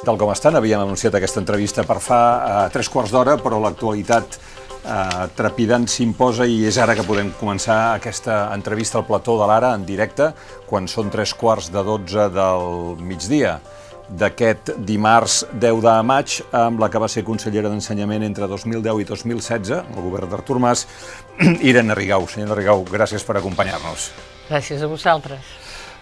Tal com estan, havíem anunciat aquesta entrevista per fa uh, tres quarts d'hora, però l'actualitat uh, trepidant s'imposa i és ara que podem començar aquesta entrevista al plató de l'Ara en directe, quan són tres quarts de dotze del migdia d'aquest dimarts 10 de maig, amb la que va ser consellera d'Ensenyament entre 2010 i 2016, el govern d'Artur Mas, Irene Rigau. Senyora Rigau, gràcies per acompanyar-nos. Gràcies a vosaltres.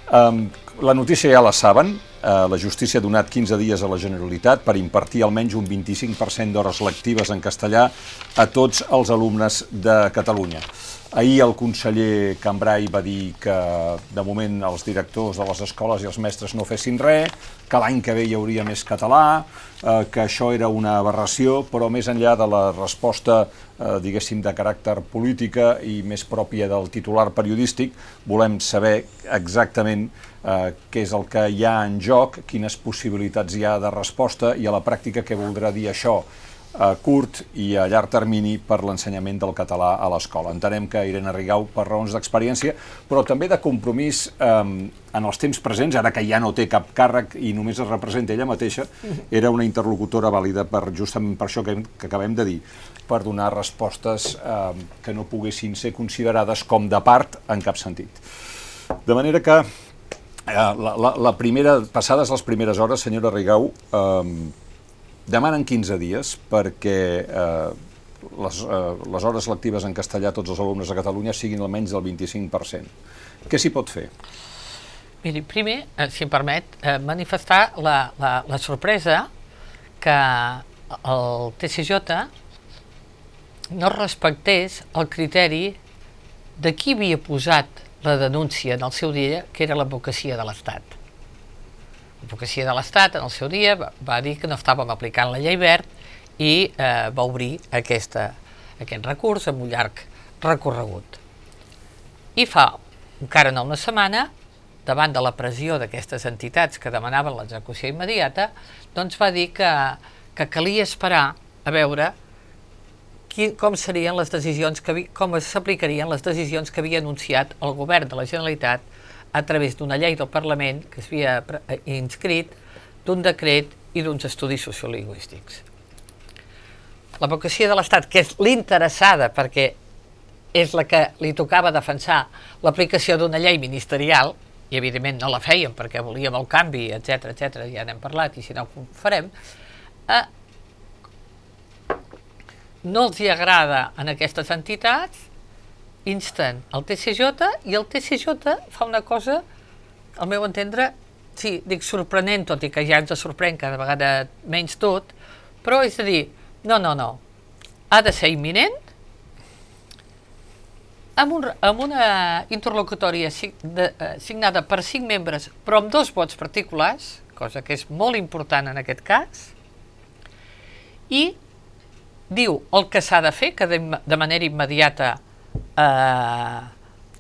Um, la notícia ja la saben, uh, la justícia ha donat 15 dies a la Generalitat per impartir almenys un 25% d'hores lectives en castellà a tots els alumnes de Catalunya. Ahir el conseller Cambrai va dir que de moment els directors de les escoles i els mestres no fessin res, que l'any que ve hi hauria més català, eh, que això era una aberració, però més enllà de la resposta, eh, diguéssim, de caràcter política i més pròpia del titular periodístic, volem saber exactament eh, què és el que hi ha en joc, quines possibilitats hi ha de resposta i a la pràctica què voldrà dir això a curt i a llarg termini per l'ensenyament del català a l'escola. Entenem que Irene Rigau, per raons d'experiència, però també de compromís eh, en els temps presents, ara que ja no té cap càrrec i només es representa ella mateixa, era una interlocutora vàlida per justament per això que, que acabem de dir, per donar respostes eh, que no poguessin ser considerades com de part en cap sentit. De manera que eh, la, la, la primera, passades les primeres hores, senyora Rigau, eh, demanen 15 dies perquè eh, les, eh, les hores lectives en castellà tots els alumnes de Catalunya siguin almenys del 25%. Què s'hi pot fer? Miri, primer, eh, si em permet, eh, manifestar la, la, la sorpresa que el TCJ no respectés el criteri de qui havia posat la denúncia en el seu dia, que era l'advocacia de l'Estat. L'advocacia de l'Estat en el seu dia va, va dir que no estàvem aplicant la llei verd i eh, va obrir aquesta, aquest recurs amb un llarg recorregut. I fa encara no una setmana, davant de la pressió d'aquestes entitats que demanaven l'execució immediata, doncs va dir que, que calia esperar a veure qui, com serien les decisions que com s'aplicarien les decisions que havia anunciat el govern de la Generalitat a través d'una llei del Parlament que s'havia eh, inscrit, d'un decret i d'uns estudis sociolingüístics. La vocació de l'Estat, que és l'interessada perquè és la que li tocava defensar l'aplicació d'una llei ministerial, i evidentment no la feien perquè volíem el canvi, etc etc ja n'hem parlat i si no ho farem, eh, no els hi agrada en aquestes entitats insten el TCJ i el TCJ fa una cosa, al meu entendre, sí, dic sorprenent, tot i que ja ens sorprèn cada vegada menys tot, però és a dir, no, no, no, ha de ser imminent, amb, un, amb una interlocutòria de, uh, signada per cinc membres, però amb dos vots particulars, cosa que és molt important en aquest cas, i diu el que s'ha de fer, que de, de manera immediata Eh,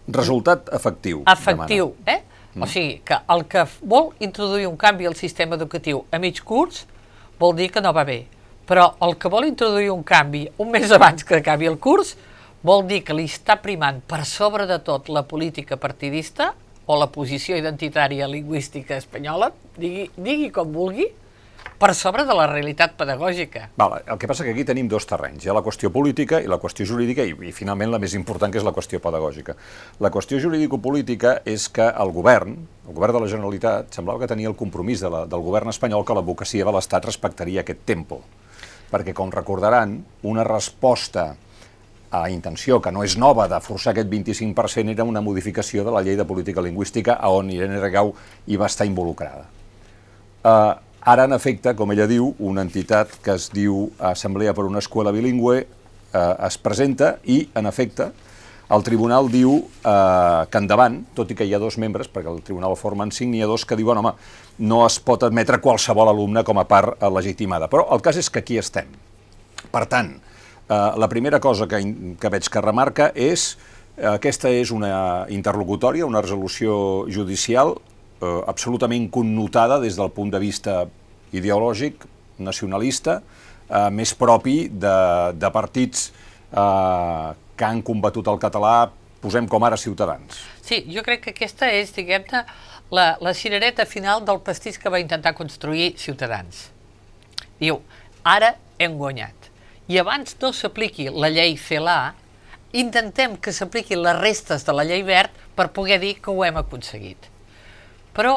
Resultat efectiu. Efectiu, demana. eh? Mm. O sigui, que el que vol introduir un canvi al sistema educatiu a mig curs vol dir que no va bé. Però el que vol introduir un canvi un mes abans que acabi el curs vol dir que li està primant per sobre de tot la política partidista o la posició identitària lingüística espanyola, digui, digui com vulgui, per sobre de la realitat pedagògica. Val, el que passa que aquí tenim dos terrenys, hi ha la qüestió política i la qüestió jurídica i, i finalment la més important que és la qüestió pedagògica. La qüestió jurídico-política és que el govern, el govern de la Generalitat, semblava que tenia el compromís de la, del govern espanyol que l'advocacia de l'Estat respectaria aquest tempo. Perquè, com recordaran, una resposta a intenció, que no és nova, de forçar aquest 25% era una modificació de la llei de política lingüística on Irene Regau hi va estar involucrada. Uh, Ara, en efecte, com ella diu, una entitat que es diu Assemblea per una Escola Bilingüe eh, es presenta i, en efecte, el tribunal diu eh, que endavant, tot i que hi ha dos membres, perquè el tribunal formen cinc, n'hi ha dos que diuen, home, no es pot admetre qualsevol alumne com a part eh, legitimada. Però el cas és que aquí estem. Per tant, eh, la primera cosa que, que veig que remarca és eh, aquesta és una interlocutòria, una resolució judicial eh, absolutament connotada des del punt de vista ideològic, nacionalista, eh, més propi de, de partits eh, que han combatut el català posem com ara Ciutadans. Sí, jo crec que aquesta és, diguem-ne, la, la cirereta final del pastís que va intentar construir Ciutadans. Diu, ara hem guanyat. I abans no s'apliqui la llei CELA, intentem que s'apliqui les restes de la llei verd per poder dir que ho hem aconseguit. Però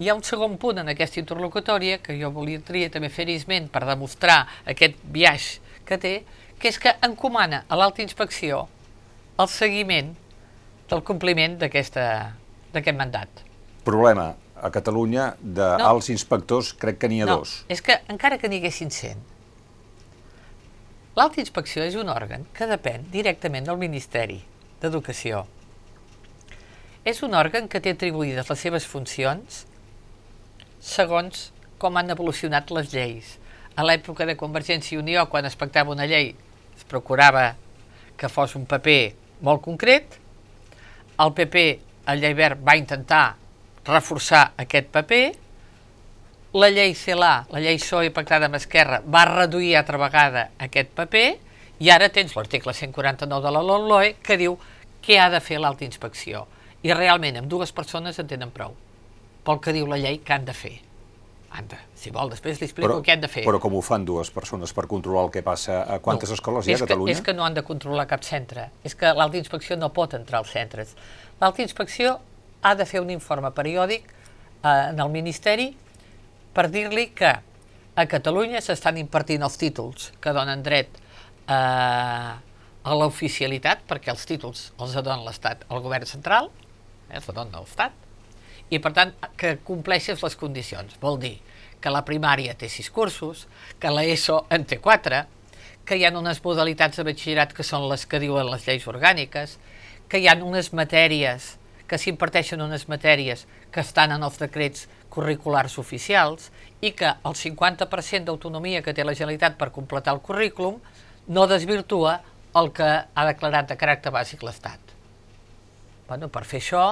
hi ha un segon punt en aquesta interlocutòria que jo volia també fer esment per demostrar aquest viatge que té, que és que encomana a l'alta inspecció el seguiment del compliment d'aquest mandat. Problema. A Catalunya, d'alts no. inspectors, crec que n'hi ha no, dos. és que encara que n'hi haguessin 100, l'alta inspecció és un òrgan que depèn directament del Ministeri d'Educació. És un òrgan que té atribuïdes les seves funcions segons com han evolucionat les lleis. A l'època de Convergència i Unió, quan es pactava una llei, es procurava que fos un paper molt concret. El PP, el Lleivert, va intentar reforçar aquest paper. La llei CELA, la llei PSOE pactada amb Esquerra, va reduir altra vegada aquest paper i ara tens l'article 149 de la LONLOE que diu què ha de fer l'alta inspecció. I realment amb dues persones en tenen prou pel que diu la llei que han de fer. Anda, si vol, després li explico però, què han de fer. Però com ho fan dues persones per controlar el que passa? A quantes no, escoles hi ha a Catalunya? Que, és que no han de controlar cap centre. És que l'alta inspecció no pot entrar als centres. L'alta inspecció ha de fer un informe periòdic eh, en el Ministeri per dir-li que a Catalunya s'estan impartint els títols que donen dret eh, a l'oficialitat, perquè els títols els dona l'Estat, el govern central, eh, dona l'Estat, i per tant que compleixes les condicions. Vol dir que la primària té sis cursos, que l'ESO en té quatre, que hi ha unes modalitats de batxillerat que són les que diuen les lleis orgàniques, que hi ha unes matèries, que s'imparteixen unes matèries que estan en els decrets curriculars oficials i que el 50% d'autonomia que té la Generalitat per completar el currículum no desvirtua el que ha declarat de caràcter bàsic l'Estat. Bueno, per fer això,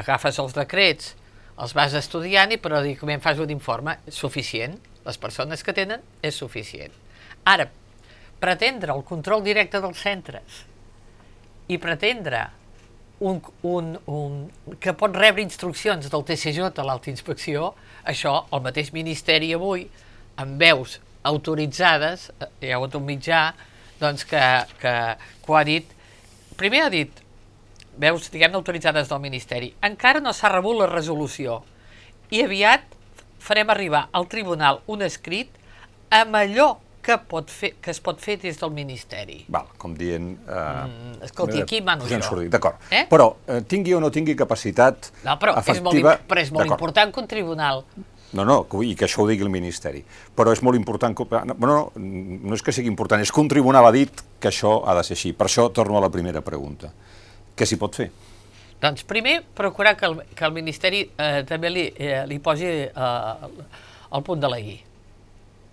agafes els decrets, els vas estudiant i periòdicament fas un informe suficient. Les persones que tenen és suficient. Ara, pretendre el control directe dels centres i pretendre un, un, un, que pot rebre instruccions del TCJ a l'alta inspecció, això el mateix Ministeri avui, amb veus autoritzades, eh, hi ha hagut un mitjà doncs, que, que, que ho ha dit, primer ha dit veus, diguem autoritzades del Ministeri. Encara no s'ha rebut la resolució i aviat farem arribar al tribunal un escrit amb allò que, pot fer, que es pot fer des del Ministeri. Val, com dient... Eh, mm, escolti, aquí mano jo. D'acord, eh? però eh, tingui o no tingui capacitat no, però efectiva... És molt, però és molt important que un tribunal no, no, i que això ho digui el Ministeri. Però és molt important... Que, no, no, no és que sigui important, és que un tribunal ha dit que això ha de ser així. Per això torno a la primera pregunta. Què s'hi pot fer? Doncs primer, procurar que el, que el Ministeri eh, també li, eh, li posi eh, el punt de la I.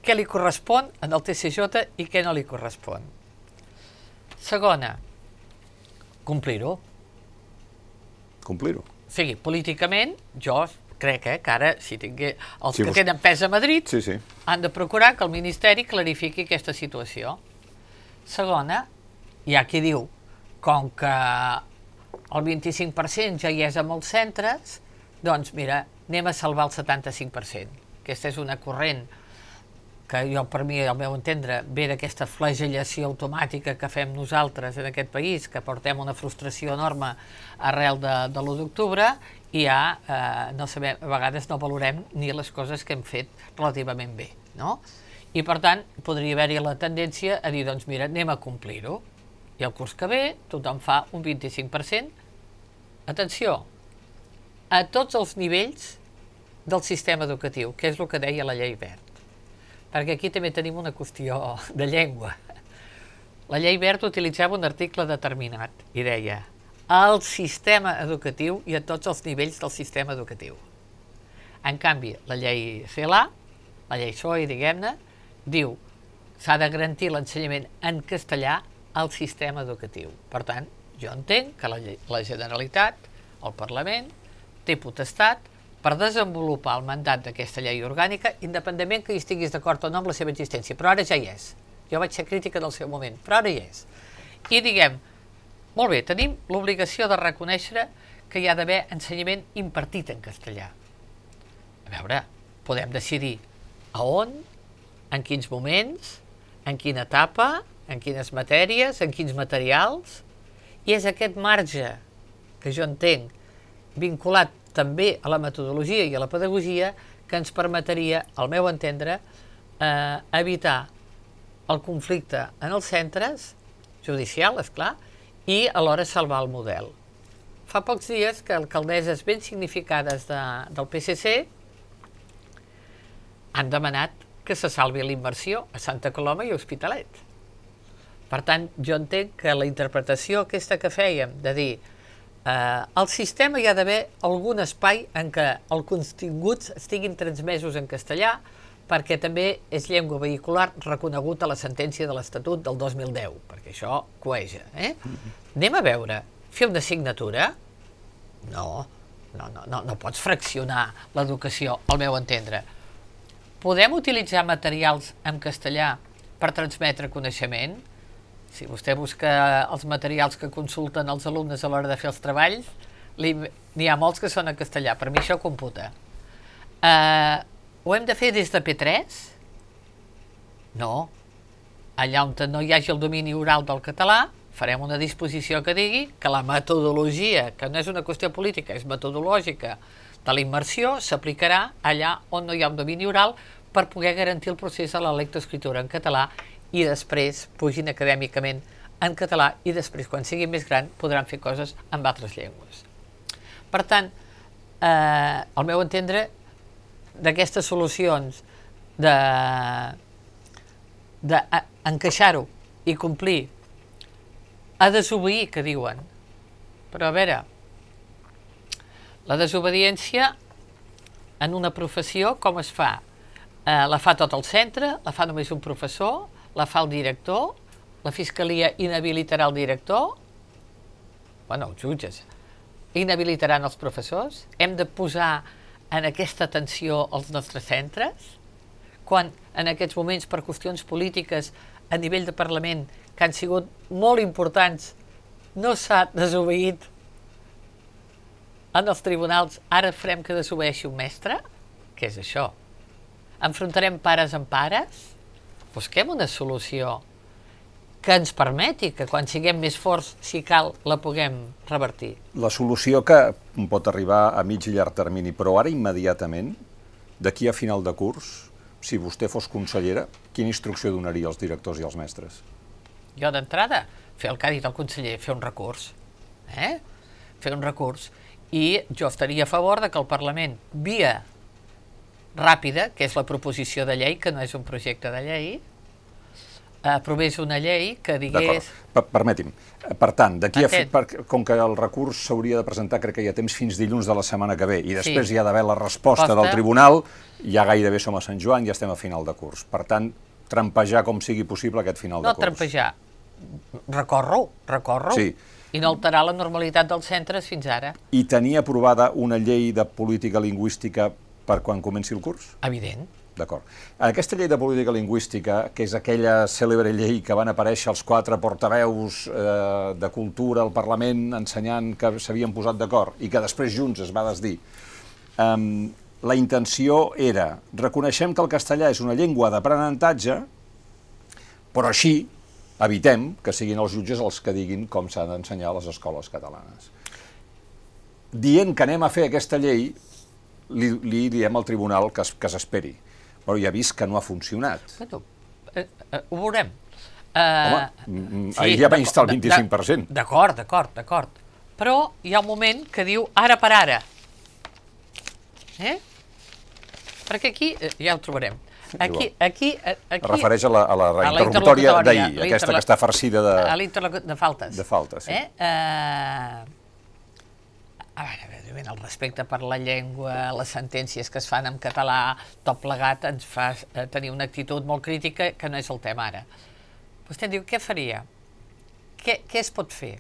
Què li correspon en el TCJ i què no li correspon. Segona, complir-ho. Complir-ho. O sigui, políticament, jo crec eh, que ara, si tingui, els sí, que tenen pes a Madrid, sí, sí. han de procurar que el Ministeri clarifiqui aquesta situació. Segona, hi ha qui diu, com que el 25% ja hi és a molts centres, doncs mira, anem a salvar el 75%. Aquesta és una corrent que jo, per mi, al meu entendre, ve d'aquesta flagellació automàtica que fem nosaltres en aquest país, que portem una frustració enorme arrel de, de l'1 d'octubre, i ja eh, no sabem, a vegades no valorem ni les coses que hem fet relativament bé, no? I per tant, podria haver-hi la tendència a dir, doncs mira, anem a complir-ho. I el curs que ve tothom fa un 25%, atenció, a tots els nivells del sistema educatiu, que és el que deia la llei verd. Perquè aquí també tenim una qüestió de llengua. La llei verd utilitzava un article determinat i deia al sistema educatiu i a tots els nivells del sistema educatiu. En canvi, la llei CELA, la llei SOE, diguem-ne, diu s'ha de garantir l'ensenyament en castellà al sistema educatiu. Per tant, jo entenc que la, la Generalitat, el Parlament, té potestat per desenvolupar el mandat d'aquesta llei orgànica, independentment que hi estiguis d'acord o no amb la seva existència. Però ara ja hi és. Jo vaig ser crítica del seu moment, però ara hi és. I diguem, molt bé, tenim l'obligació de reconèixer que hi ha d'haver ensenyament impartit en castellà. A veure, podem decidir a on, en quins moments, en quina etapa, en quines matèries, en quins materials, i és aquest marge que jo entenc vinculat també a la metodologia i a la pedagogia que ens permetria, al meu entendre, eh, evitar el conflicte en els centres, judicial, és clar, i alhora salvar el model. Fa pocs dies que alcaldesses ben significades de, del PSC han demanat que se salvi la a Santa Coloma i Hospitalet. Per tant, jo entenc que la interpretació aquesta que fèiem de dir eh, al sistema hi ha d'haver algun espai en què els continguts estiguin transmesos en castellà perquè també és llengua vehicular reconegut a la sentència de l'Estatut del 2010, perquè això coeja. Eh? Anem a veure, fer una assignatura? No, no, no, no, no pots fraccionar l'educació, al meu entendre. Podem utilitzar materials en castellà per transmetre coneixement? Si vostè busca els materials que consulten els alumnes a l'hora de fer els treballs, n'hi ha molts que són en castellà, per mi això computa. Uh, ho hem de fer des de P3? No. Allà on no hi hagi el domini oral del català, farem una disposició que digui que la metodologia, que no és una qüestió política, és metodològica, de la immersió s'aplicarà allà on no hi ha un domini oral per poder garantir el procés de la lectoescriptura en català i després pugin acadèmicament en català i després, quan siguin més gran, podran fer coses en altres llengües. Per tant, eh, al meu entendre, d'aquestes solucions de d'encaixar-ho i complir a desobeir, que diuen. Però a veure, la desobediència en una professió com es fa? Eh, la fa tot el centre, la fa només un professor, la fa el director, la fiscalia inhabilitarà el director, bueno, els jutges, inhabilitaran els professors, hem de posar en aquesta atenció als nostres centres, quan en aquests moments per qüestions polítiques a nivell de Parlament que han sigut molt importants no s'ha desobeït en els tribunals, ara farem que desobeeixi un mestre? Què és això? Enfrontarem pares amb pares? Busquem una solució que ens permeti que quan siguem més forts, si cal, la puguem revertir. La solució que pot arribar a mig i llarg termini, però ara immediatament, d'aquí a final de curs, si vostè fos consellera, quina instrucció donaria als directors i als mestres? Jo d'entrada, fer el que ha dit el conseller, fer un recurs. Eh? Fer un recurs. I jo estaria a favor de que el Parlament, via ràpida, que és la proposició de llei, que no és un projecte de llei, aprovés una llei que digués... Per, permeti'm. Per tant, d'aquí a fi, per, com que el recurs s'hauria de presentar, crec que hi ha temps fins dilluns de la setmana que ve, i després sí. hi ha d'haver la resposta Posta. del tribunal, ja gairebé som a Sant Joan, ja estem a final de curs. Per tant, trampejar com sigui possible aquest final no, de curs. No trampejar, recorro, recorro. Sí. I no alterar la normalitat dels centres fins ara. I tenir aprovada una llei de política lingüística per quan comenci el curs? Evident. D'acord. Aquesta llei de política lingüística, que és aquella cèlebre llei que van aparèixer els quatre portaveus eh, de cultura al Parlament ensenyant que s'havien posat d'acord i que després junts es va desdir, eh, la intenció era reconeixem que el castellà és una llengua d'aprenentatge, però així evitem que siguin els jutges els que diguin com s'ha d'ensenyar a les escoles catalanes. Dient que anem a fer aquesta llei, li, li diem al tribunal que, que s'esperi però ja he vist que no ha funcionat. Bueno, eh, eh, ho veurem. Eh, Home, mm, sí, ahir ja va instar el 25%. D'acord, d'acord, d'acord. Però hi ha un moment que diu ara per ara. Eh? Perquè aquí, eh, ja ho trobarem. Aquí, aquí, eh, aquí... Es refereix a la, a la, a la interlocutòria d'ahir, aquesta que està farcida de... A l'interlocutòria de faltes. De faltes, sí. Eh? Eh, a veure, evidentment, el respecte per la llengua, les sentències que es fan en català, tot plegat ens fa eh, tenir una actitud molt crítica que no és el tema ara. Vostè diu, què faria? Què, què es pot fer?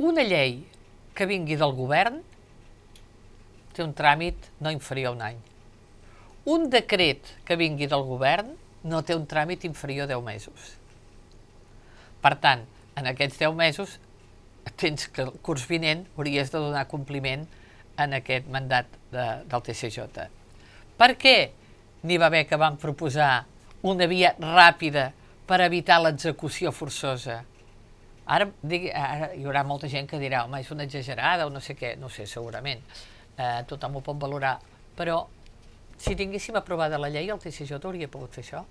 Una llei que vingui del govern té un tràmit no inferior a un any. Un decret que vingui del govern no té un tràmit inferior a 10 mesos. Per tant, en aquests 10 mesos tens que el curs vinent hauries de donar compliment en aquest mandat de, del TCJ. Per què n'hi va haver que van proposar una via ràpida per evitar l'execució forçosa? Ara, digui, ara hi haurà molta gent que dirà home, és una exagerada o no sé què, no sé, segurament. Eh, tothom ho pot valorar. Però si tinguéssim aprovada la llei, el TCJ hauria pogut fer això?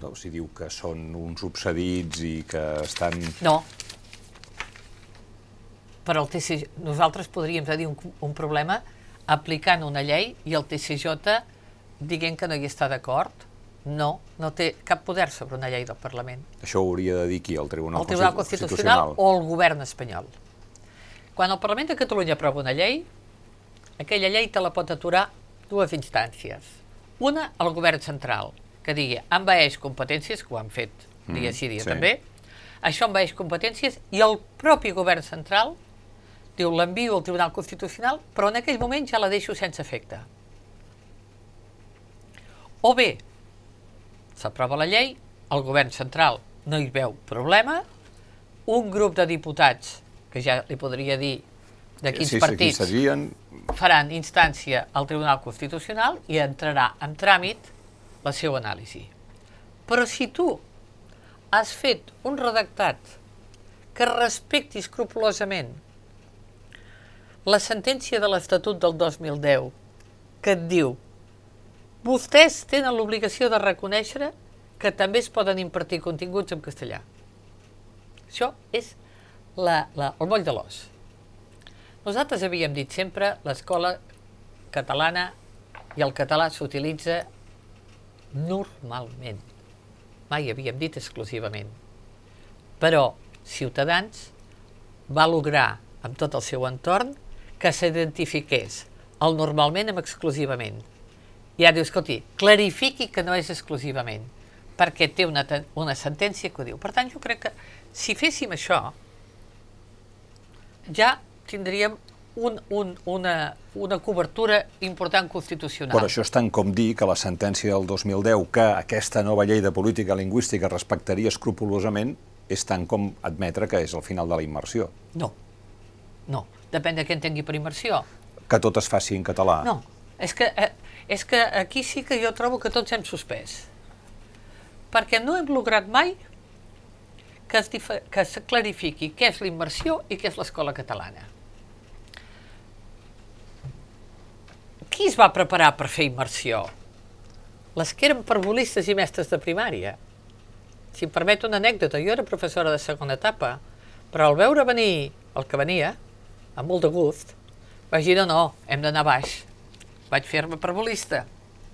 No, si diu que són uns obsedits i que estan... No. Però el TCJ, nosaltres podríem tenir un, un problema aplicant una llei i el TCJ dient que no hi està d'acord. No, no té cap poder sobre una llei del Parlament. Això ho hauria de dir qui, el Tribunal, el Tribunal Constitucional, Constitucional o el Govern espanyol. Quan el Parlament de Catalunya aprova una llei, aquella llei te la pot aturar dues instàncies. Una, el Govern central, que digui, envaeix competències, que ho han fet dia mm, sí dia sí. també, això envaeix competències i el propi govern central diu, l'envio al Tribunal Constitucional, però en aquell moment ja la deixo sense efecte. O bé, s'aprova la llei, el govern central no hi veu problema, un grup de diputats, que ja li podria dir de quins sí, partits, sí, faran instància al Tribunal Constitucional i entrarà en tràmit la seva anàlisi. Però si tu has fet un redactat que respecti escrupulosament la sentència de l'Estatut del 2010 que et diu vostès tenen l'obligació de reconèixer que també es poden impartir continguts en castellà. Això és la, la, el moll de l'os. Nosaltres havíem dit sempre l'escola catalana i el català s'utilitza normalment. Mai havíem dit exclusivament. Però Ciutadans va lograr amb tot el seu entorn que s'identifiqués el normalment amb exclusivament. I ara diu, escolti, clarifiqui que no és exclusivament, perquè té una, una sentència que ho diu. Per tant, jo crec que si féssim això, ja tindríem un, un, una, una cobertura important constitucional. Però això és tant com dir que la sentència del 2010 que aquesta nova llei de política lingüística respectaria escrupulosament és tant com admetre que és el final de la immersió. No, no. Depèn de què entengui per immersió. Que tot es faci en català. No, és que, eh, és que aquí sí que jo trobo que tots hem suspès. Perquè no hem lograt mai que es, que es clarifiqui què és l'immersió i què és l'escola catalana. qui es va preparar per fer immersió? Les que eren parvulistes i mestres de primària. Si em permet una anècdota, jo era professora de segona etapa, però al veure venir el que venia, amb molt de gust, vaig dir, no, no, hem d'anar baix. Vaig fer-me parvulista,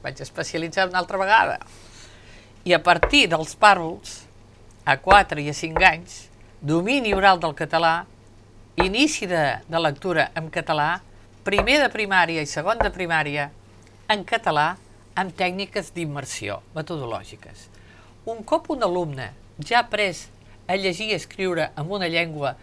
vaig especialitzar una altra vegada. I a partir dels pàrvuls, a 4 i a 5 anys, domini oral del català, inici de, de lectura en català, primer de primària i segon de primària en català amb tècniques d'immersió metodològiques. Un cop un alumne ja ha après a llegir i escriure en una llengua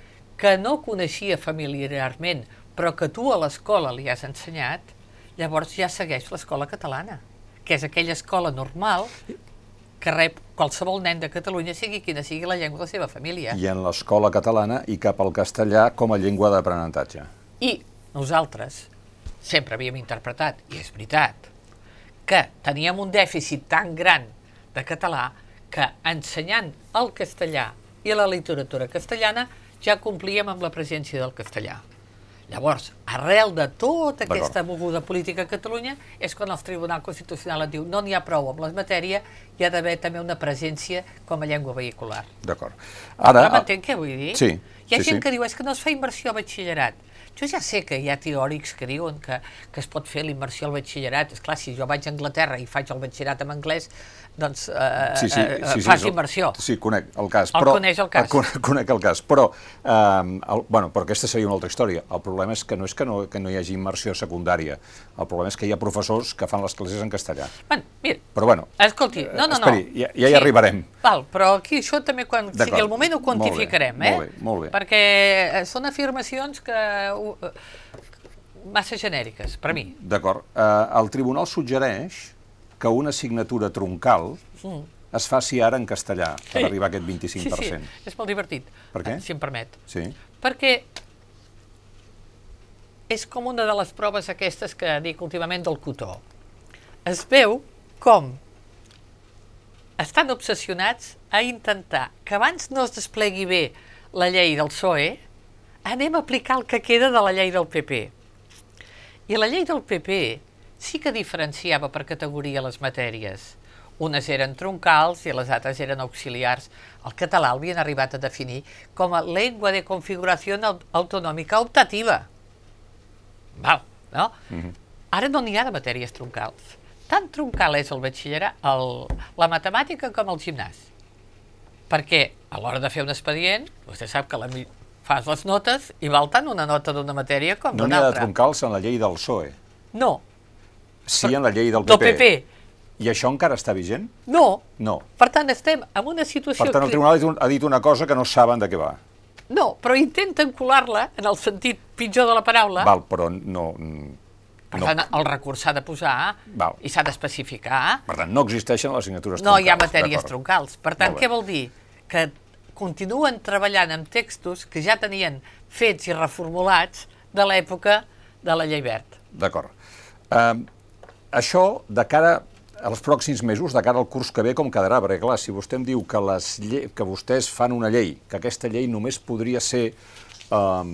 que no coneixia familiarment, però que tu a l'escola li has ensenyat, llavors ja segueix l'escola catalana, que és aquella escola normal que rep qualsevol nen de Catalunya, sigui quina sigui la llengua de la seva família. I en l'escola catalana i cap al castellà com a llengua d'aprenentatge. I nosaltres sempre havíem interpretat, i és veritat, que teníem un dèficit tan gran de català que ensenyant el castellà i la literatura castellana ja complíem amb la presència del castellà. Llavors, arrel de tota aquesta moguda política a Catalunya és quan el Tribunal Constitucional et diu no n'hi ha prou amb les matèries, hi ha d'haver també una presència com a llengua vehicular. D'acord. Ara... Però m'entén què vull dir? Sí. Hi ha sí, gent sí. que diu és que no es fa inversió a batxillerat. Jo ja sé que hi ha teòrics que diuen que, que es pot fer l'immersió al batxillerat. És clar, si jo vaig a Anglaterra i faig el batxillerat en anglès, doncs eh, sí, sí, eh, sí, sí, fas immersió. Sí, conec el cas. El però, coneix el cas. Conec, conec el cas, però, eh, el, bueno, però aquesta seria una altra història. El problema és que no és que no, que no hi hagi immersió secundària. El problema és que hi ha professors que fan les classes en castellà. Bueno, mira, però bueno, escolti, no, no, no. Esperi, ja, ja hi arribarem. Val, però aquí això també quan sigui el moment ho quantificarem, molt bé, eh? Molt bé, molt bé. Perquè eh, són afirmacions que massa genèriques, per mi. D'acord. Uh, el tribunal suggereix que una assignatura troncal mm. es faci ara en castellà per Sí. arribar a aquest 25%. Sí, sí, és molt divertit, Per què? eh, si em permet. Sí. Perquè és com una de les proves aquestes que dic últimament del cotó. Es veu com estan obsessionats a intentar que abans no es desplegui bé la llei del PSOE, anem a aplicar el que queda de la llei del PP. I la llei del PP sí que diferenciava per categoria les matèries. Unes eren troncals i les altres eren auxiliars. El català l'havien arribat a definir com a llengua de configuració au- autonòmica optativa. Val, no? Ara no n'hi ha de matèries troncals. Tan troncal és el batxillerat, el, la matemàtica com el gimnàs. Perquè a l'hora de fer un expedient, vostè sap que la, fas les notes i val tant una nota d'una matèria com No n'hi d'una ha de altra. troncals en la llei del PSOE, No, sí en la llei del del PP. PP. I això encara està vigent? No. No. Per tant, estem en una situació... Per tant, el tribunal ha dit una cosa que no saben de què va. No, però intenten colar-la en el sentit pitjor de la paraula. Val, però no... mm, Per no. tant, el recurs s'ha de posar Val. i s'ha d'especificar. Per tant, no existeixen les signatures No hi ha troncals, matèries troncals. Per tant, què vol dir? Que continuen treballant amb textos que ja tenien fets i reformulats de l'època de la llei verd. D'acord. Um, això, de cara als pròxims mesos, de cara al curs que ve, com quedarà? Perquè, clar, si vostè em diu que, les que vostès fan una llei, que aquesta llei només podria ser um,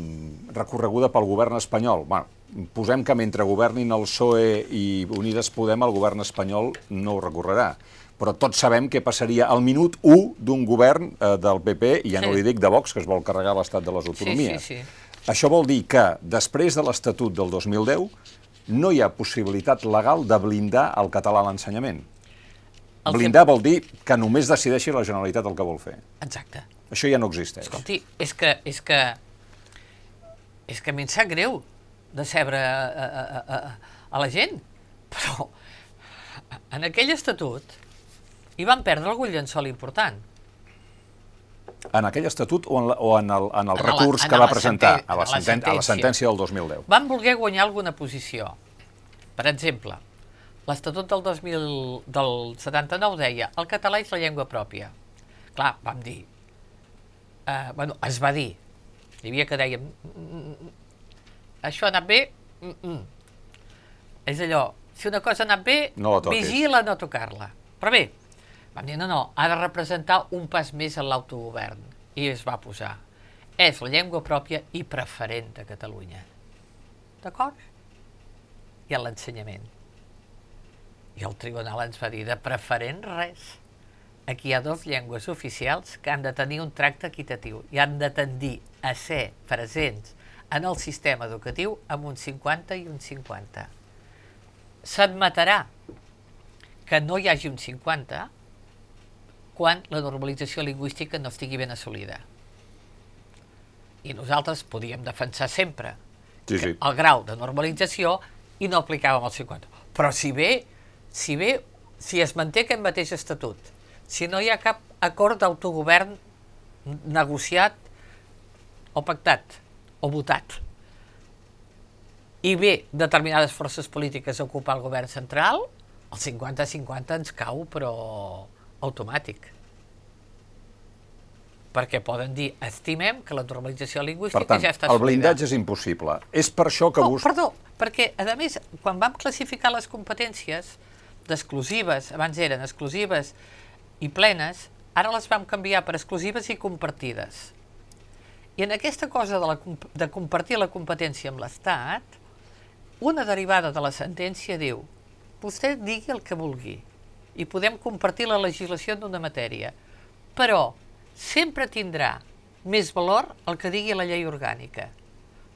recorreguda pel govern espanyol, bueno, posem que mentre governin el PSOE i Unides Podem, el govern espanyol no ho recorrerà. Però tots sabem què passaria al minut 1 d'un govern eh, del PP, i ja no Sí. li dic de Vox, que es vol carregar l'estat de les sí, autonomies. sí. Això vol dir que, després de l'Estatut del 2010, no hi ha possibilitat legal de blindar el català a l'ensenyament. Blindar vol dir que només decideixi la Generalitat el que vol fer. Exacte. Això ja no existeix. Escolti, és que, és que, és que a mi em sap greu decebre a, a, a, a, a la gent, però en aquell estatut hi van perdre algun llençol important. En aquell estatut o en, la, o en el, en el En la- recurs en que la va presentar a la, en la senten a la sentència. del 2010. Van voler guanyar alguna posició. Per exemple, l'Estatut del, 2000, del 79 deia el català és la llengua pròpia. Clar, vam dir, eh, bueno, es va dir, hi havia que dèiem, "Mm, mm, mm, això ha anat bé, mm, mm. és allò, si una cosa ha anat bé, No la vigila no tocar-la. Però bé, vam dir, no, no, ha de representar un pas més en l'autogovern. I es va posar. És la llengua pròpia i preferent de Catalunya. D'acord? I a l'ensenyament. I el tribunal ens va dir de preferent res. Aquí hi ha dues llengües oficials que han de tenir un tracte equitatiu i han de tendir a ser presents en el sistema educatiu amb un 50 i un 50. S'admetrà que no hi hagi un 50 quan la normalització lingüística no estigui ben assolida. I nosaltres podíem defensar sempre Sí, sí. el grau de normalització i no aplicàvem el 50. Però si bé, si bé, si es manté aquest mateix estatut, si no hi ha cap acord d'autogovern negociat o pactat o votat, i bé determinades forces polítiques a ocupar el govern central, el 50-50 ens cau, però automàtic. Perquè poden dir, estimem que la normalització lingüística Per tant, ja està el assolida. blindatge és impossible. És per això que No, vostè... perdó, perquè, a més, quan vam classificar les competències d'exclusives, abans eren exclusives i plenes, ara les vam canviar per exclusives i compartides. I en aquesta cosa de, la, de compartir la competència amb l'Estat, una derivada de la sentència diu vostè digui el que vulgui i podem compartir la legislació d'una matèria, però sempre tindrà més valor el que digui la llei orgànica.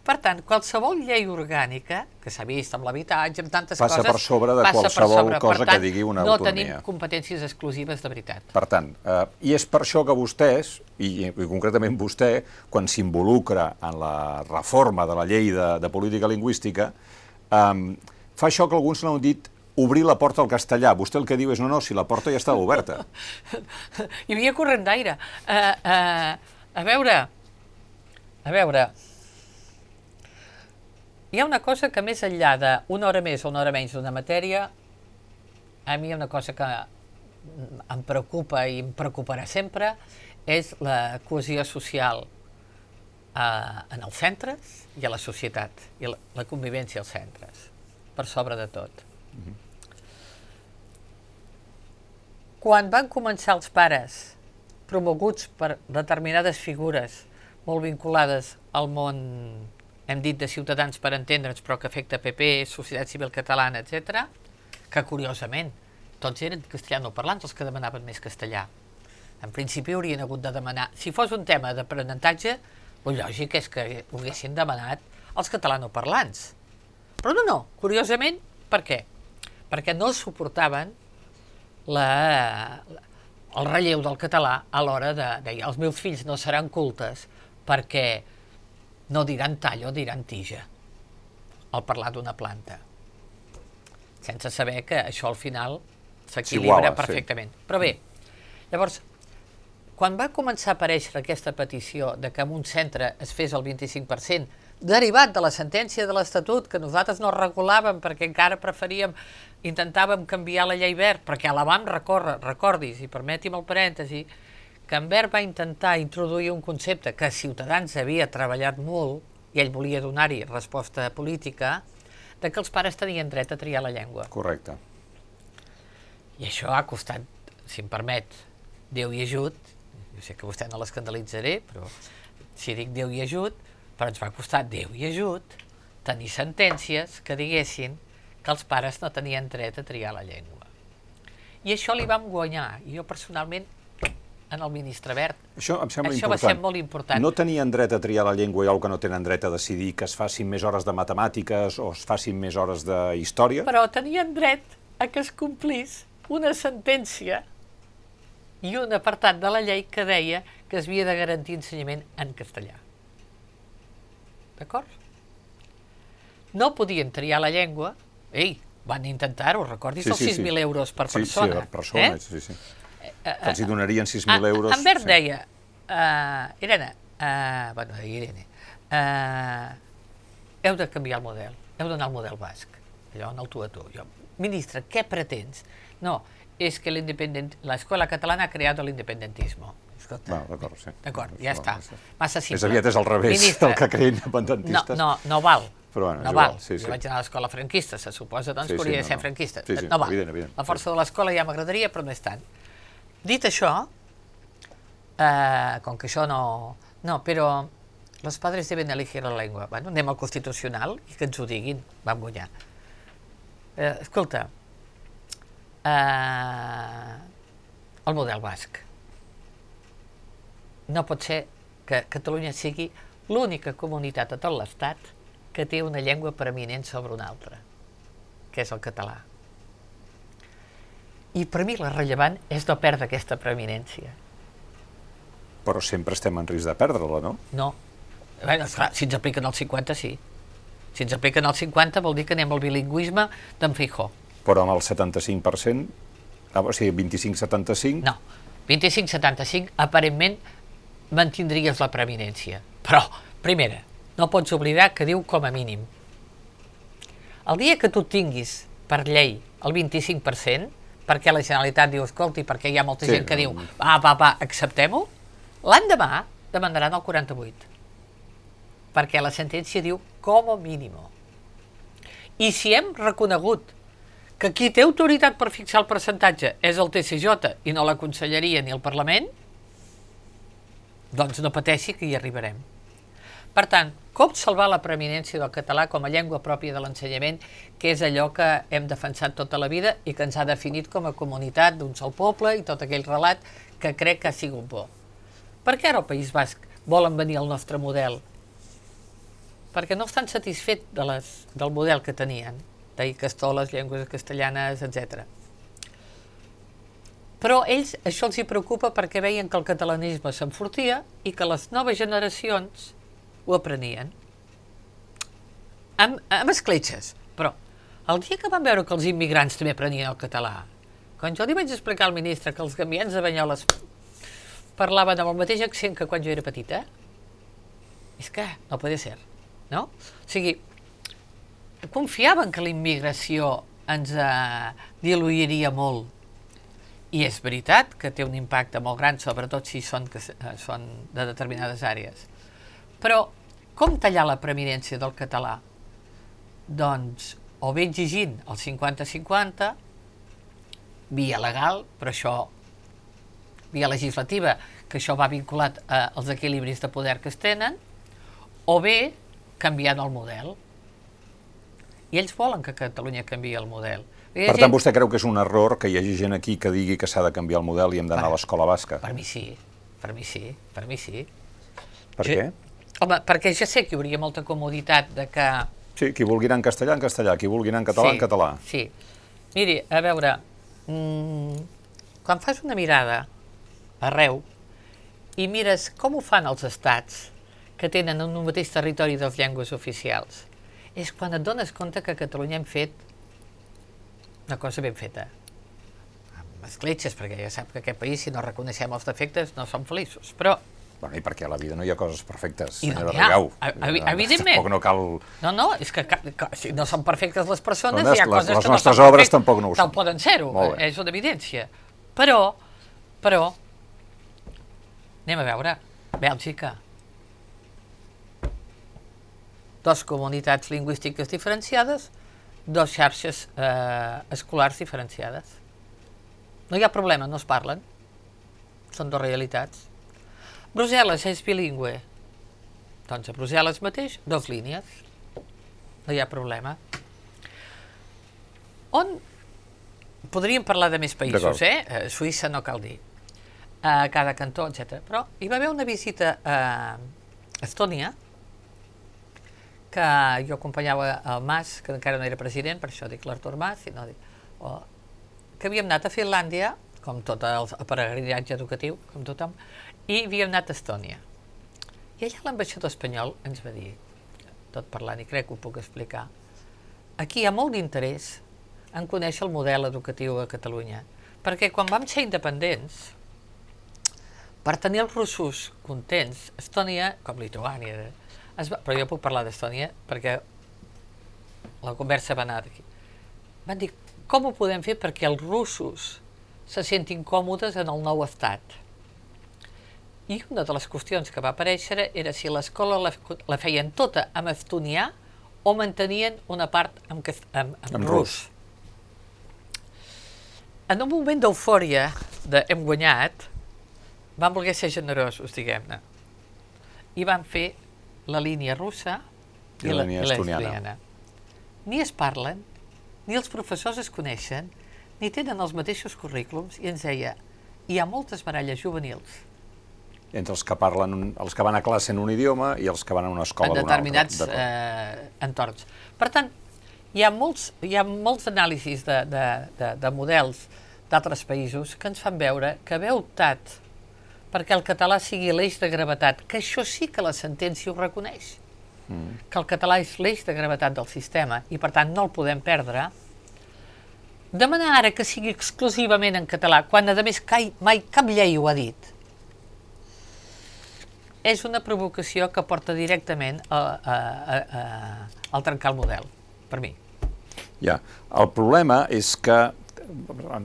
Per tant, qualsevol llei orgànica, que s'ha vist amb l'habitatge, amb tantes Passa coses... per sobre de passa qualsevol sobre. cosa per que tant, digui una no autonomia. tenim competències exclusives de veritat. Per tant, eh, i és per això que vostès, i, i concretament vostè, quan s'involucra en la reforma de la llei de, de política lingüística, eh, fa això que alguns n'han dit obrir la porta al castellà. Vostè el que diu és, no, no, si la porta ja estava oberta. Hi havia corrent d'aire. Uh, uh, a veure, a veure, hi ha una cosa que més enllà d'una hora més o una hora menys d'una matèria, a mi hi ha una cosa que em preocupa i em preocuparà sempre és la cohesió social eh, en els centres i a la societat, i la, la convivència als centres, per sobre de tot. Mm -hmm. Quan van començar els pares promoguts per determinades figures molt vinculades al món, hem dit de ciutadans per entendre'ns, però que afecta PP, Societat Civil Catalana, etc, que curiosament tots eren castellanoparlants els que demanaven més castellà. En principi haurien hagut de demanar, si fos un tema d'aprenentatge, el lògic és que ho haguessin demanat els catalanoparlants. Però no, no, curiosament, per què? Perquè no suportaven la, el relleu del català a l'hora de, de dir els meus fills no seran cultes perquè no diran tall o diran tija al parlar d'una planta. Sense saber que això al final s'equilibra perfectament. Sí. Però bé, llavors, quan va començar a aparèixer aquesta petició de que en un centre es fes el 25%, derivat de la sentència de l'Estatut, que nosaltres no regulàvem perquè encara preferíem, intentàvem canviar la llei verd, perquè la vam recórrer, recordis, i permeti'm el parèntesi, que en Verd va intentar introduir un concepte que Ciutadans havia treballat molt, i ell volia donar-hi resposta política, de que els pares tenien dret a triar la llengua. Correcte. I això ha costat, si em permet, Déu i ajut, jo sé que vostè no l'escandalitzaré, però si dic Déu i ajut, però ens va costar Déu i ajut tenir sentències que diguessin que els pares no tenien dret a triar la llengua. I això li vam guanyar, i jo personalment en el ministre Verd. Això em sembla Això important. va ser molt important. No tenien dret a triar la llengua i que no tenen dret a decidir que es facin més hores de matemàtiques o es facin més hores de història? Però tenien dret a que es complís una sentència i un apartat de la llei que deia que es havia de garantir ensenyament en castellà. D'acord? No podien triar la llengua. Ei, van intentar-ho, recordis Sí, els sí, 6.000 sí. euros per sí, persona. Sí, per persona, eh? sí, sí. Que els hi donarien 6.000 Ah, euros. En Verd sí. deia, uh, Irene, uh, bueno, Irene, uh, heu de canviar el model, heu d'anar al model basc, allò en el tu a tu. Jo, ministre, què pretens? No, és que l'independent... l'escola catalana ha creat l'independentisme. Escolta, Va, d'acord, sí. D'acord, ja No, està. Massa simple. Més aviat és al revés Ministre, del que creen no, independentistes. no, no val. Però bueno, no igual, val. sí, sí. Jo vaig anar a l'escola franquista, se suposa doncs Sí, que sí, hauria no, de ser no. franquista. Sí, sí, no val. evident, evident, La força sí, de l'escola ja m'agradaria, però no és tant. Dit això, eh, com que això no... No, però los padres deben elegir la llengua. Bueno, anem al Constitucional i que ens ho diguin. Vam guanyar. Eh, escolta, eh, el model basc. No pot ser que Catalunya sigui l'única comunitat a tot l'Estat que té una llengua preeminent sobre una altra, que és el català. I per mi la rellevant és no perdre aquesta preeminència. Però sempre estem en risc de perdre-la, no? No. Bé, esclar, si ens apliquen el 50, sí. Si ens apliquen el 50 vol dir que anem al bilingüisme d'en Feijó. Però amb el 75%, ah, o sigui, 25-75, No. 25-75, aparentment, mantindries la preeminència. Però, primera, no pots oblidar que diu com a mínim. El dia que tu tinguis per llei el 25%, perquè la Generalitat diu, escolti, perquè hi ha molta Sí, gent que no, diu, va, va, va, acceptem-ho, l'endemà demandaran el 48%, perquè la sentència diu com a mínim. I si hem reconegut que qui té autoritat per fixar el percentatge és el TCJ i no la Conselleria ni el Parlament, doncs no pateixi que hi arribarem. Per tant, com salvar la preeminència del català com a llengua pròpia de l'ensenyament, que és allò que hem defensat tota la vida i que ens ha definit com a comunitat d'un sol poble i tot aquell relat que crec que ha sigut bo. Per què ara al País Basc volen venir al nostre model? Perquè no estan satisfets de les, del model que tenien, d'Icastoles, llengües castellanes, etc. Però ells això els hi preocupa perquè veien que el catalanisme s'enfortia i que les noves generacions ho aprenien. Amb, amb escletxes, però el dia que van veure que els immigrants també aprenien el català, quan jo li vaig explicar al ministre que els gamians de Banyoles parlaven amb el mateix accent que quan jo era petita, és que no podia ser, no? O sigui, confiaven que la immigració ens eh, diluiria molt I és veritat que té un impacte molt gran, sobretot si són, que, eh, són de determinades àrees. Però com tallar la preeminència del català? Doncs o bé exigint el 50-50, via legal, però això, via legislativa, que això va vinculat eh, als equilibris de poder que es tenen, o bé canviant el model. I ells volen que Catalunya canvi el model. Per tant, gent... vostè creu que és un error que hi hagi gent aquí que digui que s'ha de canviar el model i hem d'anar a l'escola basca? Per mi sí, per mi sí, per mi sí. Per jo, què? Home, perquè ja sé que hi hauria molta comoditat de que... Sí, qui vulgui anar en castellà, en castellà, qui vulgui anar en català, sí, en català. Sí, miri, a veure, mmm, quan fas una mirada arreu i mires com ho fan els estats que tenen en un mateix territori dos llengües oficials, és quan et dones compte que a Catalunya hem fet una cosa ben feta. Amb escletxes, perquè ja sap que aquest país, si no reconeixem els defectes, no som feliços. Però Bueno, i perquè a la vida no hi ha coses perfectes, I no senyora Rigau. Evidentment. Tampoc no cal... No, no, és que, que, que si no són perfectes les persones, no, hi ha les, coses les que no nostres són obres perfectes. tampoc no ho són. No poden ser-ho, és una evidència. Però, però, anem a veure, Bèlgica. Dos comunitats lingüístiques diferenciades, dos xarxes eh, escolars diferenciades. No hi ha problema, no es parlen. Són dues realitats. Brussel·les és bilingüe. Doncs a Brussel·les mateix, dos línies. No hi ha problema. On podríem parlar de més països, eh? eh? Suïssa no cal dir. A cada cantó, etc. Però hi va haver una visita a Estònia que jo acompanyava el Mas, que encara no era president, per això dic l'Artur Mas, i no dic, o, que havíem anat a Finlàndia, com tot el peregrinatge educatiu, com tothom, i havíem anat a Estònia. I allà l'ambaixador espanyol ens va dir, tot parlant, i crec que ho puc explicar, aquí hi ha molt d'interès en conèixer el model educatiu a Catalunya, perquè quan vam ser independents, per tenir els russos contents, Estònia, com Lituània, es va, però jo puc parlar d'Estònia perquè la conversa va anar d'aquí. Van dir, com ho podem fer perquè els russos se sentin còmodes en el nou estat? I una de les qüestions que va aparèixer era si l'escola la, la feien tota en estonià o mantenien una part en, en, en, en rus. En un moment d'eufòria de hem guanyat, van voler ser generosos, diguem-ne, i van fer la línia russa i, I la línia estoniana. Ni es parlen, ni els professors es coneixen, ni tenen els mateixos currículums, i ens deia, hi ha moltes baralles juvenils. Entre els que parlen, un, els que van a classe en un idioma i els que van a una escola d'un altre. En determinats eh, entorns. Per tant, hi ha molts, hi ha molts anàlisis de, de, de, de models d'altres països que ens fan veure que haver optat perquè el català sigui l'eix de gravetat, que això sí que la sentència ho reconeix, mm. que el català és l'eix de gravetat del sistema i per tant no el podem perdre, demanar ara que sigui exclusivament en català, quan a més mai cap llei ho ha dit, és una provocació que porta directament a, a, a, a, al trencar el model, per mi. Ja, el problema és que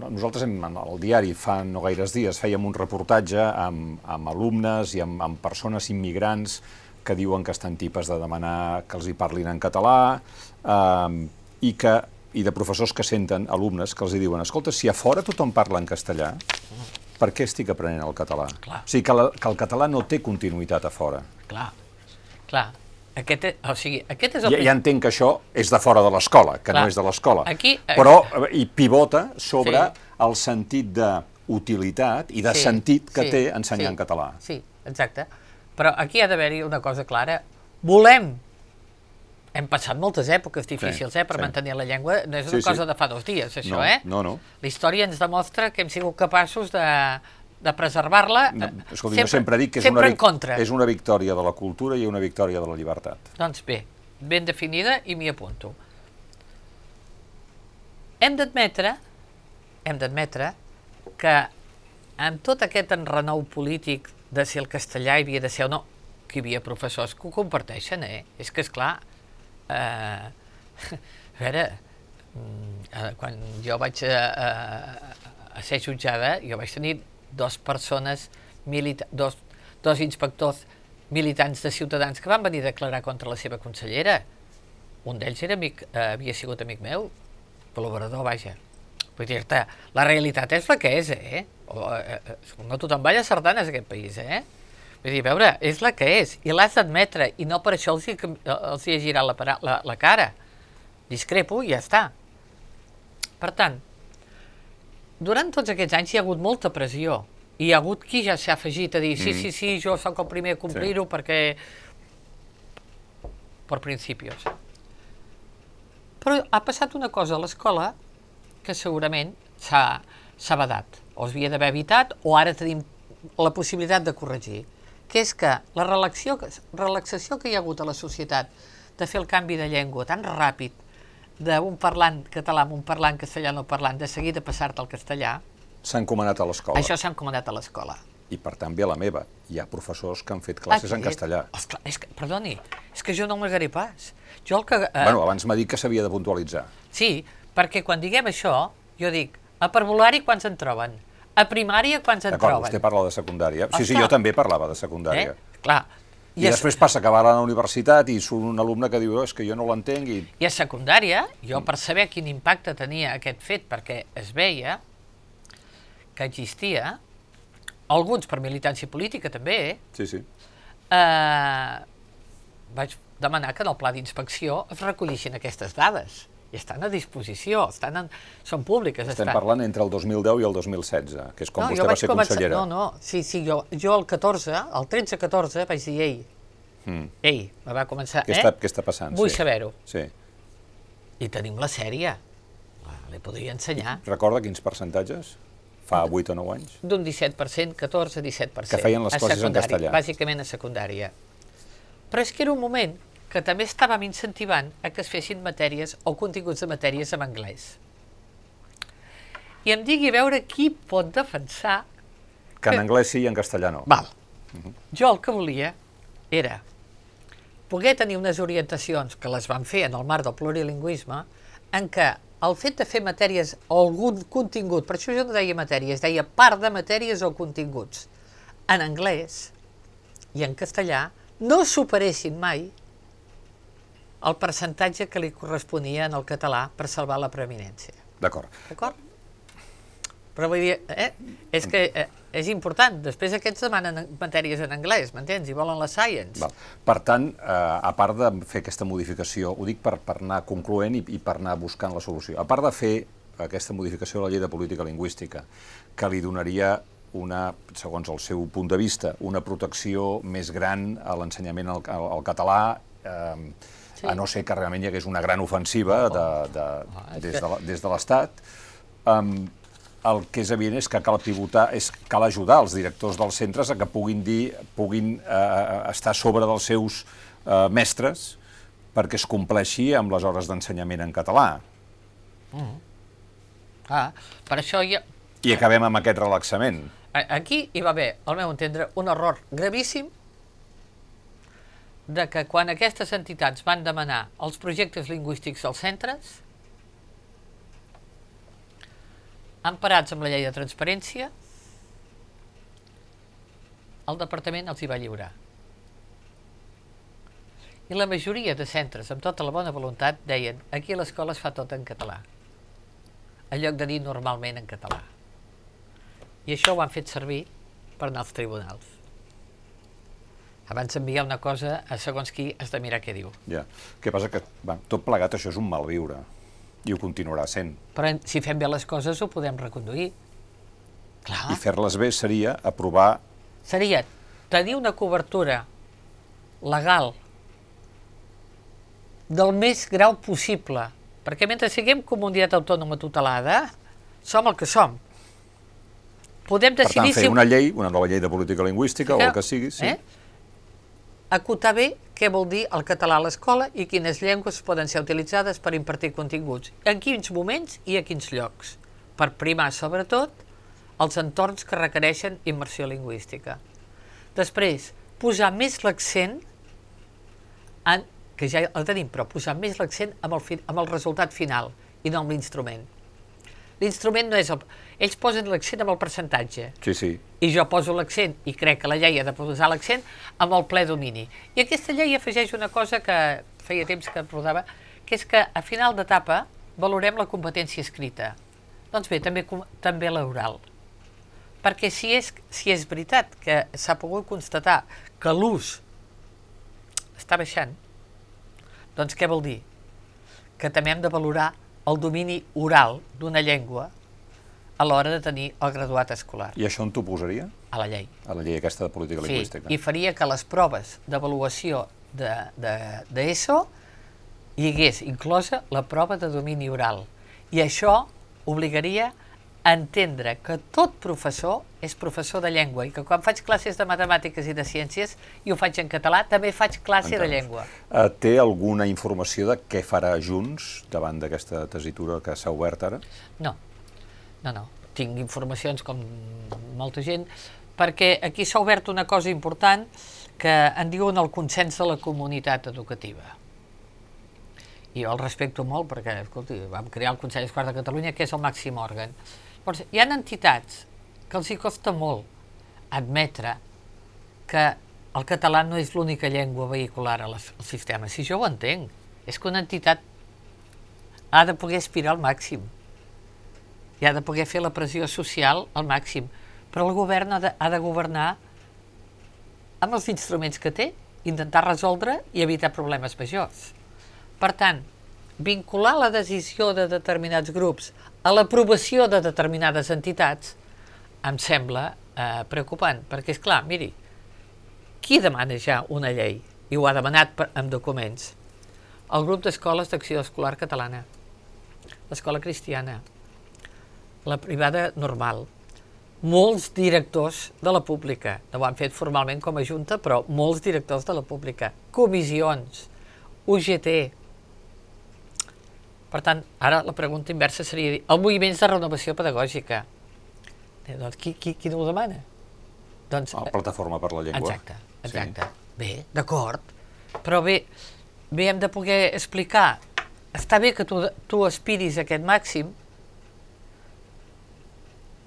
nosaltres hem, al diari fa no gaires dies fèiem un reportatge amb, amb alumnes i amb, amb persones immigrants que diuen que estan tipes de demanar que els hi parlin en català eh, i, que, i de professors que senten alumnes que els hi diuen escolta, si a fora tothom parla en castellà, per què estic aprenent el català? Clar. O sigui, que, la, que el català no té continuïtat a fora. Clar, clar. Aquest, és, o sigui, aquest és el... Ja, ja entenc que això és de fora de l'escola, que Clar. no és de l'escola. Aquí... Però, eh, i pivota sobre sí. el sentit d'utilitat i de sí, sentit que sí, té ensenyar sí, en català. Sí, exacte. Però aquí ha d'haver-hi una cosa clara. Volem hem passat moltes èpoques difícils sí, eh, per sí. mantenir la llengua, no és una sí, cosa sí. de fa dos dies, això, no, eh? No, no. La història ens demostra que hem sigut capaços de, de preservar-la no, escolti, sempre, jo sempre dic que és una, és una victòria de la cultura i una victòria de la llibertat. Doncs bé, ben definida i m'hi apunto. Hem d'admetre hem d'admetre que amb tot aquest enrenou polític de si el castellà hi havia de ser o no, que hi havia professors que ho comparteixen, eh? És que, és clar, eh, a veure, mm, eh, quan jo vaig a, a, a ser jutjada, jo vaig tenir dos persones, dos, dos inspectors militants de Ciutadans que van venir a declarar contra la seva consellera. Un d'ells era amic, eh, havia sigut amic meu, col·laborador, vaja. Vull dir-te, la realitat és la que és, eh? O, eh, eh no tothom balla sardanes aquest país, eh? Vull dir, veure, és la que és, i l'has d'admetre, i no per això els hi, els hi ha girat la, la, la cara. Discrepo i ja està. Per tant, durant tots aquests anys hi ha hagut molta pressió, i hi ha hagut qui ja s'ha afegit a dir sí, mm. sí, sí, jo sóc el primer a complir-ho sí. perquè... per principis. Però ha passat una cosa a l'escola que segurament s'ha badat, o es havia d'haver evitat, o ara tenim la possibilitat de corregir, que és que la relaxació, relaxació que hi ha hagut a la societat de fer el canvi de llengua tan ràpid d'un parlant català amb un parlant castellà no parlant, de seguida passar-te al castellà... S'ha encomanat a l'escola. Això s'ha encomanat a l'escola. I per tant ve a la meva. Hi ha professors que han fet classes en castellà. Esclar, és que, perdoni, és que jo no m'agaré pas. Jo el que... Eh... Bueno, abans m'ha dit que s'havia de puntualitzar. Sí, perquè quan diguem això, jo dic, a parvulari quants en troben? A primària quants en troben? vostè parla de secundària. Sí, sí, jo també parlava de secundària. Eh? Clar. I, I es... després passa a acabar a la universitat i surt un alumne que diu oh, és que jo no l'entenc i... I a secundària, jo per saber quin impacte tenia aquest fet, perquè es veia que existia, alguns per militància política també, sí, sí. Eh, vaig demanar que en el pla d'inspecció es recollissin aquestes dades i estan a disposició, estan en, són públiques. Estem estan... parlant entre el 2010 i el 2016, que és com no, vostè va ser començar, consellera. No, no, sí, sí, jo, jo el 14, el 13-14 vaig dir, ei, mm. ei, me va començar, què eh? Està, què està passant? Vull sí. saber-ho. Sí. I tenim la sèrie, li podria ensenyar. Recorda quins percentatges? Fa 8 o 9 anys? D'un 17%, 14-17%. Que feien les classes en castellà. Bàsicament a secundària. Però és que era un moment que també estàvem incentivant a que es fessin matèries o continguts de matèries en anglès. I em digui a veure qui pot defensar... Que en anglès sí i en castellà no. Val. Uh -huh. Jo el que volia era poder tenir unes orientacions que les van fer en el marc del plurilingüisme en què el fet de fer matèries o algun contingut, per això jo no deia matèries, deia part de matèries o continguts, en anglès i en castellà, no superessin mai el percentatge que li corresponia en el català per salvar la preeminència. D'acord. D'acord? Però vull dir, eh, és que eh, és important. Després aquests demanen matèries en anglès, m'entens? I volen la science. Val. Per tant, eh, a part de fer aquesta modificació, ho dic per, per anar concloent i, i per anar buscant la solució, a part de fer aquesta modificació de la llei de política lingüística, que li donaria una, segons el seu punt de vista, una protecció més gran a l'ensenyament al, al, al català, eh, sí. a no ser que realment hi hagués una gran ofensiva de, de, ah, des, de, l'Estat. Um, el que és evident és que cal pivotar, és cal ajudar els directors dels centres a que puguin dir, puguin uh, estar sobre dels seus uh, mestres perquè es compleixi amb les hores d'ensenyament en català. Mm. Ah, per això ja... I acabem amb aquest relaxament. Aquí hi va haver, al meu entendre, un error gravíssim de que quan aquestes entitats van demanar els projectes lingüístics als centres, emparats amb la llei de transparència, el departament els hi va lliurar. I la majoria de centres, amb tota la bona voluntat, deien aquí a l'escola es fa tot en català, en lloc de dir normalment en català. I això ho han fet servir per anar als tribunals abans d'enviar una cosa a segons qui has de mirar què diu. Ja. Què passa que va, tot plegat això és un malviure i ho continuarà sent. Però si fem bé les coses ho podem reconduir. Clar. I fer-les bé seria aprovar... Seria tenir una cobertura legal del més grau possible, perquè mentre siguem comunitat autònoma tutelada, som el que som. Podem decidir... Per tant, fer si... una llei, una nova llei de política lingüística sí, o el que sigui, sí. Eh? Acotar bé què vol dir el català a l'escola i quines llengües poden ser utilitzades per impartir continguts, en quins moments i a quins llocs, per primar, sobretot, els entorns que requereixen immersió lingüística. Després, posar més l'accent en, que ja el tenim, però posar més l'accent amb, el, amb el resultat final i no amb l'instrument. l'instrument no és... El... Ells posen l'accent amb el percentatge. Sí, sí. I jo poso l'accent, i crec que la llei ha de posar l'accent, amb el ple domini. I aquesta llei afegeix una cosa que feia temps que rodava, que és que a final d'etapa valorem la competència escrita. Doncs bé, també, també l'oral. Perquè si és, si és veritat que s'ha pogut constatar que l'ús està baixant, doncs què vol dir? Que també hem de valorar el domini oral d'una llengua a l'hora de tenir el graduat escolar. I això on t'ho posaria? A la llei. A la llei aquesta de política sí, lingüística. i faria que les proves d'avaluació d'ESO de, de, hi hagués inclosa la prova de domini oral. I això obligaria a entendre que tot professor és professor de llengua i que quan faig classes de matemàtiques i de ciències i ho faig en català, també faig classe Entenem. de llengua. Uh, té alguna informació de què farà Junts davant d'aquesta tesitura que s'ha obert ara? No, no, no. Tinc informacions com molta gent, perquè aquí s'ha obert una cosa important que en diuen el consens de la comunitat educativa. I jo el respecto molt perquè, escolti, vam crear el Consell Escolar de Catalunya, que és el màxim òrgan. Llavors, hi ha entitats que els hi costa molt admetre que el català no és l'única llengua vehicular al sistema. Si jo ho entenc, és que una entitat ha de poder aspirar al màxim i ha de poder fer la pressió social al màxim. Però el govern ha de, ha de governar amb els instruments que té, intentar resoldre i evitar problemes majors. Per tant, vincular la decisió de determinats grups a l'aprovació de determinades entitats em sembla eh, preocupant, perquè és clar, miri, qui demana ja una llei? I ho ha demanat per, amb documents. El grup d'escoles d'acció escolar catalana, l'escola cristiana, la privada normal, molts directors de la pública, no ho han fet formalment com a Junta, però molts directors de la pública, comissions, UGT. Per tant, ara la pregunta inversa seria dir, el moviments de renovació pedagògica. Eh, doncs qui, qui, qui no ho demana? Doncs, la plataforma per la llengua. Exacte, exacte. Sí. Bé, d'acord, però bé, bé hem de poder explicar, està bé que tu, tu aspiris a aquest màxim,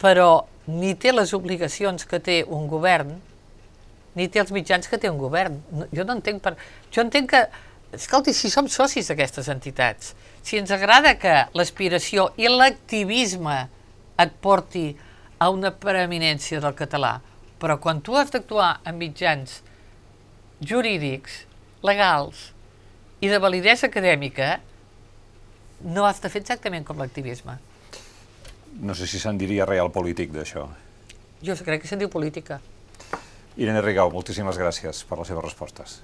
però ni té les obligacions que té un govern, ni té els mitjans que té un govern. Jo no entenc per... Jo entenc que, escolti, si som socis d'aquestes entitats, si ens agrada que l'aspiració i l'activisme et porti a una preeminència del català, però quan tu has d'actuar en mitjans jurídics, legals i de validesa acadèmica, no has de fer exactament com l'activisme no sé si se'n diria real polític d'això. Jo crec que se'n diu política. Irene Rigau, moltíssimes gràcies per les seves respostes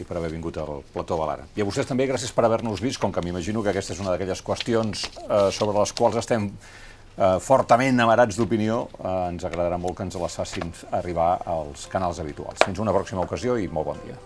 i per haver vingut al Plató Balara. I a vostès també gràcies per haver-nos vist, com que m'imagino que aquesta és una d'aquelles qüestions eh, sobre les quals estem eh, fortament amarats d'opinió, eh, ens agradarà molt que ens les facin arribar als canals habituals. Fins una pròxima ocasió i molt bon dia.